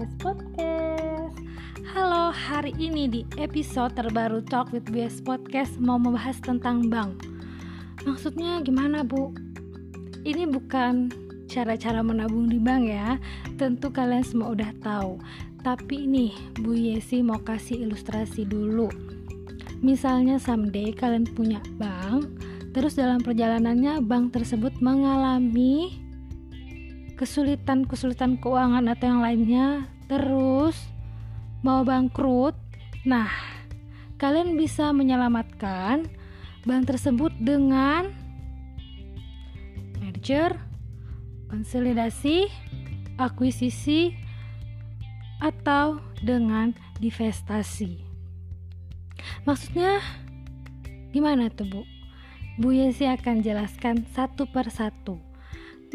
BS Podcast. Halo, hari ini di episode terbaru Talk with BS Podcast mau membahas tentang bank. Maksudnya gimana, Bu? Ini bukan cara-cara menabung di bank ya. Tentu kalian semua udah tahu. Tapi ini Bu Yesi mau kasih ilustrasi dulu. Misalnya someday kalian punya bank, terus dalam perjalanannya bank tersebut mengalami kesulitan-kesulitan keuangan atau yang lainnya terus mau bangkrut? Nah kalian bisa menyelamatkan bank tersebut dengan merger konsolidasi akuisisi atau dengan divestasi. Maksudnya gimana tuh bu? Bu Yesi akan jelaskan satu per satu.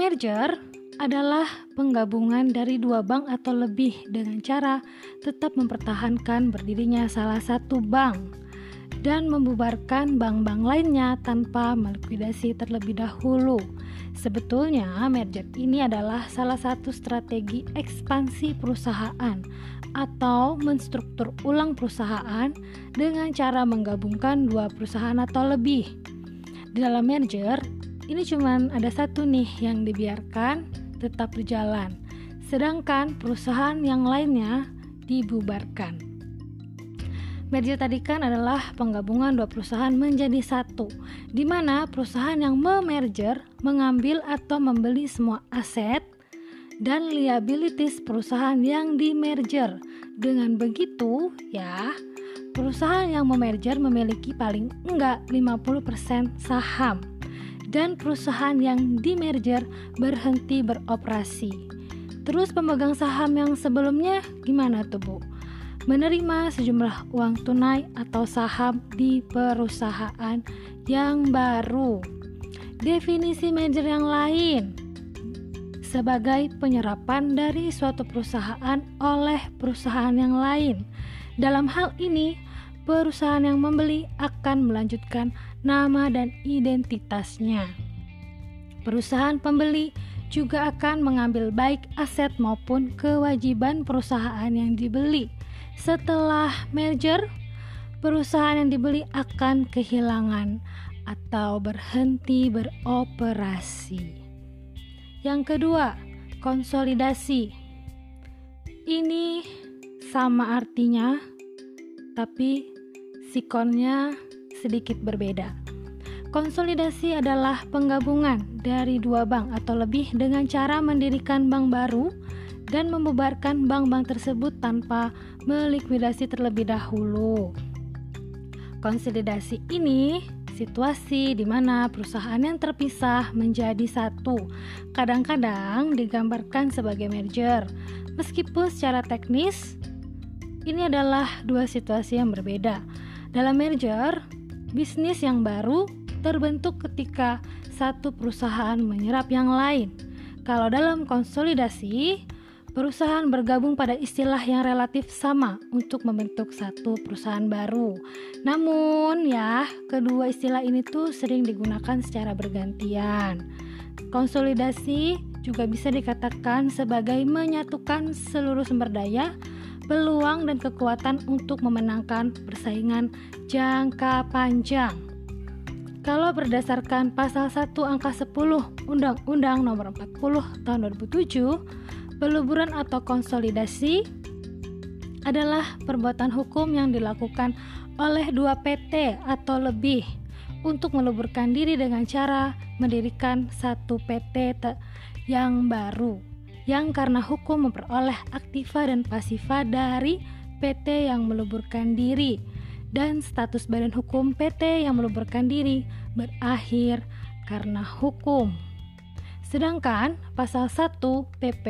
Merger adalah penggabungan dari dua bank atau lebih dengan cara tetap mempertahankan berdirinya salah satu bank dan membubarkan bank-bank lainnya tanpa melikuidasi terlebih dahulu. Sebetulnya, merger ini adalah salah satu strategi ekspansi perusahaan atau menstruktur ulang perusahaan dengan cara menggabungkan dua perusahaan atau lebih. Di dalam merger, ini cuma ada satu nih yang dibiarkan tetap berjalan, sedangkan perusahaan yang lainnya dibubarkan. Merger tadi kan adalah penggabungan dua perusahaan menjadi satu, di mana perusahaan yang memerger mengambil atau membeli semua aset dan liabilities perusahaan yang dimerger. Dengan begitu, ya, perusahaan yang memerger memiliki paling enggak 50% saham dan perusahaan yang di merger berhenti beroperasi. Terus pemegang saham yang sebelumnya gimana tuh Bu? Menerima sejumlah uang tunai atau saham di perusahaan yang baru. Definisi merger yang lain sebagai penyerapan dari suatu perusahaan oleh perusahaan yang lain. Dalam hal ini, perusahaan yang membeli akan melanjutkan nama dan identitasnya. Perusahaan pembeli juga akan mengambil baik aset maupun kewajiban perusahaan yang dibeli. Setelah merger, perusahaan yang dibeli akan kehilangan atau berhenti beroperasi. Yang kedua, konsolidasi. Ini sama artinya, tapi sikonnya sedikit berbeda. Konsolidasi adalah penggabungan dari dua bank atau lebih dengan cara mendirikan bank baru dan membubarkan bank-bank tersebut tanpa melikuidasi terlebih dahulu. Konsolidasi ini situasi di mana perusahaan yang terpisah menjadi satu. Kadang-kadang digambarkan sebagai merger. Meskipun secara teknis ini adalah dua situasi yang berbeda. Dalam merger, Bisnis yang baru terbentuk ketika satu perusahaan menyerap yang lain. Kalau dalam konsolidasi, perusahaan bergabung pada istilah yang relatif sama untuk membentuk satu perusahaan baru. Namun ya, kedua istilah ini tuh sering digunakan secara bergantian. Konsolidasi juga bisa dikatakan sebagai menyatukan seluruh sumber daya peluang dan kekuatan untuk memenangkan persaingan jangka panjang. Kalau berdasarkan pasal 1 angka 10 Undang-Undang Nomor 40 Tahun 2007, peluburan atau konsolidasi adalah perbuatan hukum yang dilakukan oleh dua PT atau lebih untuk meluburkan diri dengan cara mendirikan satu PT yang baru yang karena hukum memperoleh aktiva dan pasiva dari PT yang meleburkan diri dan status badan hukum PT yang meleburkan diri berakhir karena hukum. Sedangkan pasal 1 PP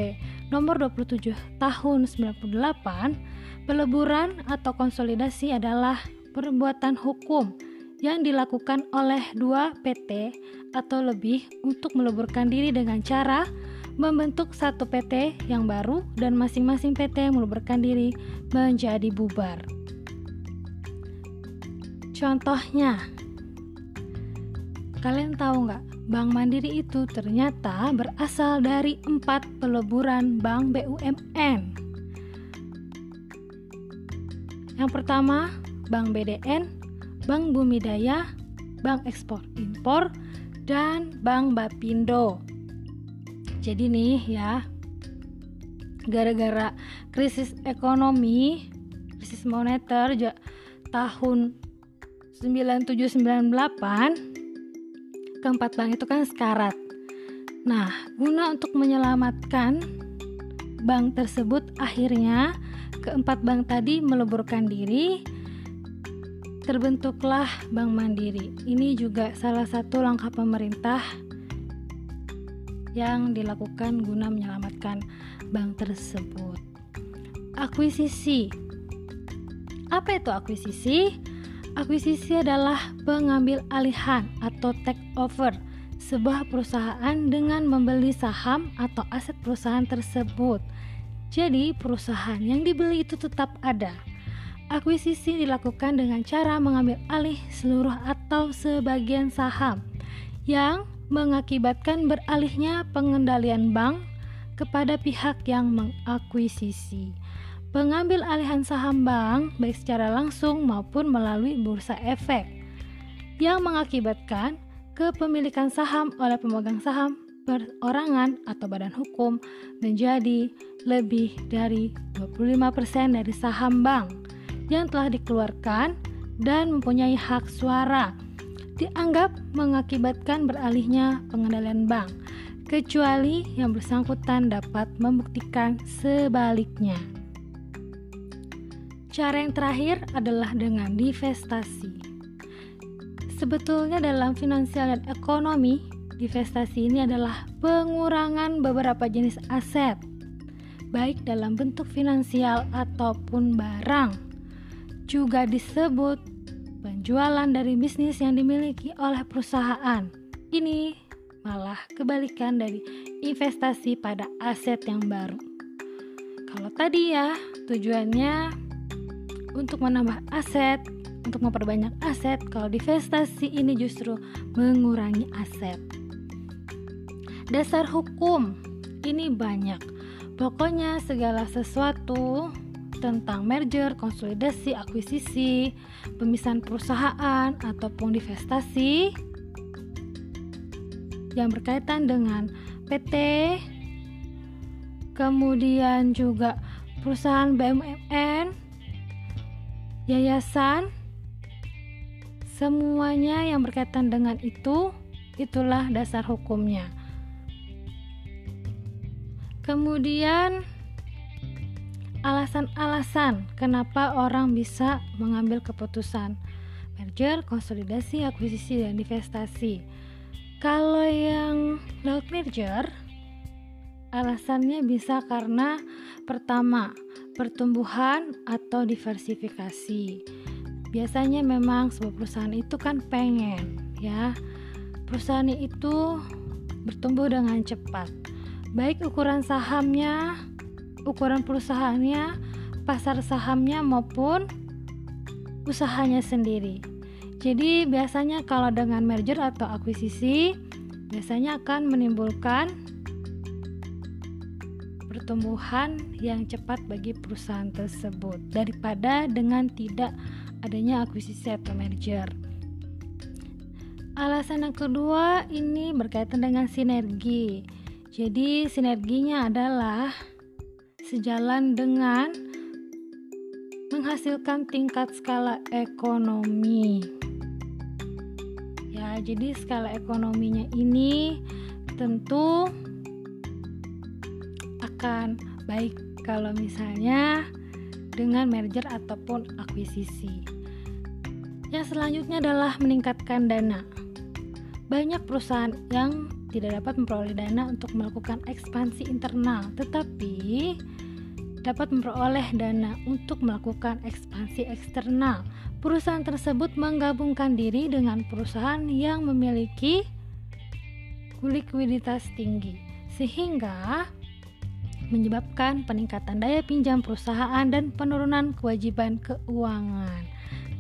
nomor 27 tahun 98 peleburan atau konsolidasi adalah perbuatan hukum yang dilakukan oleh dua PT atau lebih untuk meleburkan diri dengan cara membentuk satu PT yang baru dan masing-masing PT meluberkan diri menjadi bubar. Contohnya, kalian tahu nggak? Bank Mandiri itu ternyata berasal dari empat peleburan bank BUMN. Yang pertama, Bank BDN, Bank Bumi Daya, Bank Ekspor Impor, dan Bank Bapindo. Jadi nih ya, gara-gara krisis ekonomi, krisis moneter tahun 9798 keempat bank itu kan sekarat. Nah, guna untuk menyelamatkan bank tersebut akhirnya keempat bank tadi meleburkan diri terbentuklah Bank Mandiri. Ini juga salah satu langkah pemerintah yang dilakukan guna menyelamatkan bank tersebut. Akuisisi. Apa itu akuisisi? Akuisisi adalah pengambil alihan atau take over sebuah perusahaan dengan membeli saham atau aset perusahaan tersebut. Jadi, perusahaan yang dibeli itu tetap ada. Akuisisi dilakukan dengan cara mengambil alih seluruh atau sebagian saham yang mengakibatkan beralihnya pengendalian bank kepada pihak yang mengakuisisi. Pengambil alihan saham bank baik secara langsung maupun melalui bursa efek yang mengakibatkan kepemilikan saham oleh pemegang saham perorangan atau badan hukum menjadi lebih dari 25% dari saham bank yang telah dikeluarkan dan mempunyai hak suara dianggap mengakibatkan beralihnya pengendalian bank kecuali yang bersangkutan dapat membuktikan sebaliknya. Cara yang terakhir adalah dengan divestasi. Sebetulnya dalam finansial dan ekonomi, divestasi ini adalah pengurangan beberapa jenis aset, baik dalam bentuk finansial ataupun barang. Juga disebut penjualan dari bisnis yang dimiliki oleh perusahaan. Ini malah kebalikan dari investasi pada aset yang baru. Kalau tadi ya, tujuannya untuk menambah aset, untuk memperbanyak aset. Kalau divestasi ini justru mengurangi aset. Dasar hukum ini banyak. Pokoknya segala sesuatu tentang merger, konsolidasi, akuisisi, pemisahan perusahaan ataupun divestasi yang berkaitan dengan PT, kemudian juga perusahaan BUMN, yayasan, semuanya yang berkaitan dengan itu, itulah dasar hukumnya. Kemudian, alasan-alasan kenapa orang bisa mengambil keputusan merger, konsolidasi, akuisisi, dan divestasi. Kalau yang lewat merger, alasannya bisa karena pertama pertumbuhan atau diversifikasi. Biasanya memang sebuah perusahaan itu kan pengen ya perusahaan itu bertumbuh dengan cepat. Baik ukuran sahamnya, ukuran perusahaannya, pasar sahamnya maupun usahanya sendiri. Jadi biasanya kalau dengan merger atau akuisisi biasanya akan menimbulkan pertumbuhan yang cepat bagi perusahaan tersebut daripada dengan tidak adanya akuisisi atau merger. Alasan yang kedua ini berkaitan dengan sinergi. Jadi sinerginya adalah sejalan dengan menghasilkan tingkat skala ekonomi. Ya, jadi skala ekonominya ini tentu akan baik kalau misalnya dengan merger ataupun akuisisi. Yang selanjutnya adalah meningkatkan dana. Banyak perusahaan yang tidak dapat memperoleh dana untuk melakukan ekspansi internal, tetapi dapat memperoleh dana untuk melakukan ekspansi eksternal. Perusahaan tersebut menggabungkan diri dengan perusahaan yang memiliki likuiditas tinggi, sehingga menyebabkan peningkatan daya pinjam perusahaan dan penurunan kewajiban keuangan.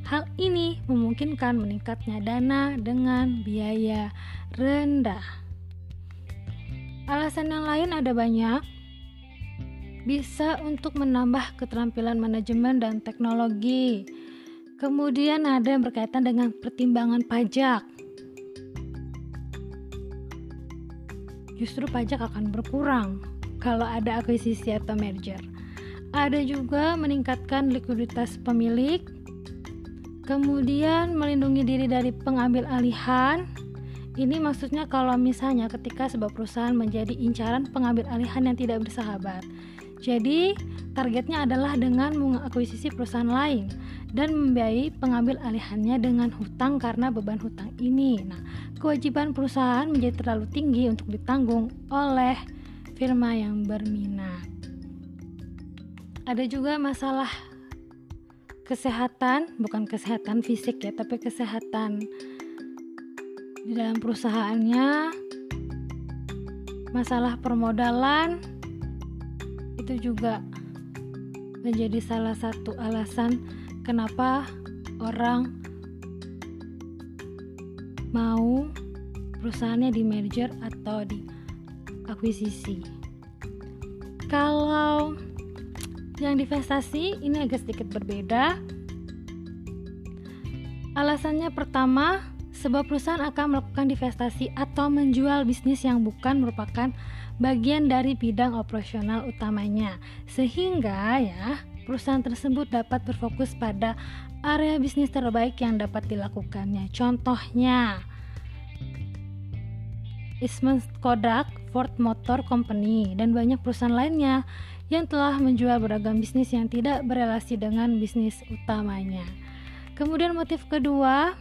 Hal ini memungkinkan meningkatnya dana dengan biaya rendah. Alasan yang lain ada banyak. Bisa untuk menambah keterampilan manajemen dan teknologi. Kemudian ada yang berkaitan dengan pertimbangan pajak. Justru pajak akan berkurang kalau ada akuisisi atau merger. Ada juga meningkatkan likuiditas pemilik, kemudian melindungi diri dari pengambil alihan. Ini maksudnya kalau misalnya ketika sebuah perusahaan menjadi incaran pengambil alihan yang tidak bersahabat. Jadi, targetnya adalah dengan mengakuisisi perusahaan lain dan membiayai pengambil alihannya dengan hutang karena beban hutang ini. Nah, kewajiban perusahaan menjadi terlalu tinggi untuk ditanggung oleh firma yang berminat. Ada juga masalah kesehatan, bukan kesehatan fisik ya, tapi kesehatan di dalam perusahaannya, masalah permodalan, itu juga menjadi salah satu alasan kenapa orang mau perusahaannya di merger atau di akuisisi. Kalau yang divestasi ini agak sedikit berbeda. Alasannya pertama, sebuah perusahaan akan melakukan divestasi atau menjual bisnis yang bukan merupakan bagian dari bidang operasional utamanya, sehingga ya perusahaan tersebut dapat berfokus pada area bisnis terbaik yang dapat dilakukannya. Contohnya, Eastman Kodak, Ford Motor Company, dan banyak perusahaan lainnya yang telah menjual beragam bisnis yang tidak berelasi dengan bisnis utamanya. Kemudian motif kedua,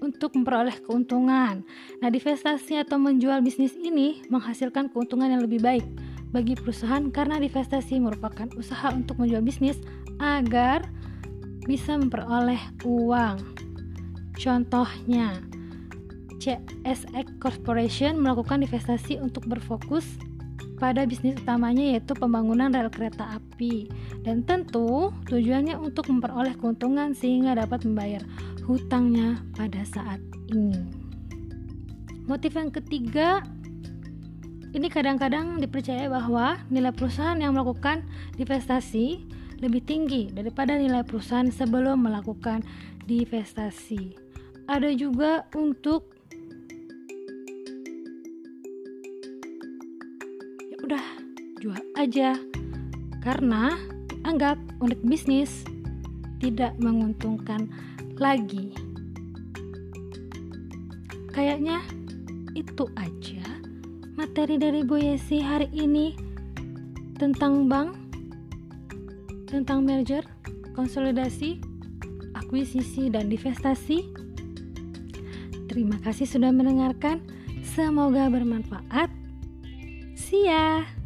untuk memperoleh keuntungan. Nah, divestasi atau menjual bisnis ini menghasilkan keuntungan yang lebih baik bagi perusahaan karena divestasi merupakan usaha untuk menjual bisnis agar bisa memperoleh uang. Contohnya, CSX Corporation melakukan divestasi untuk berfokus pada bisnis utamanya yaitu pembangunan rel kereta api dan tentu tujuannya untuk memperoleh keuntungan sehingga dapat membayar hutangnya pada saat ini. Motif yang ketiga ini kadang-kadang dipercaya bahwa nilai perusahaan yang melakukan divestasi lebih tinggi daripada nilai perusahaan sebelum melakukan divestasi. Ada juga untuk udah jual aja karena anggap unit bisnis tidak menguntungkan lagi. Kayaknya itu aja materi dari Bu Yesi hari ini tentang bank, tentang merger, konsolidasi, akuisisi, dan divestasi. Terima kasih sudah mendengarkan. Semoga bermanfaat. See ya!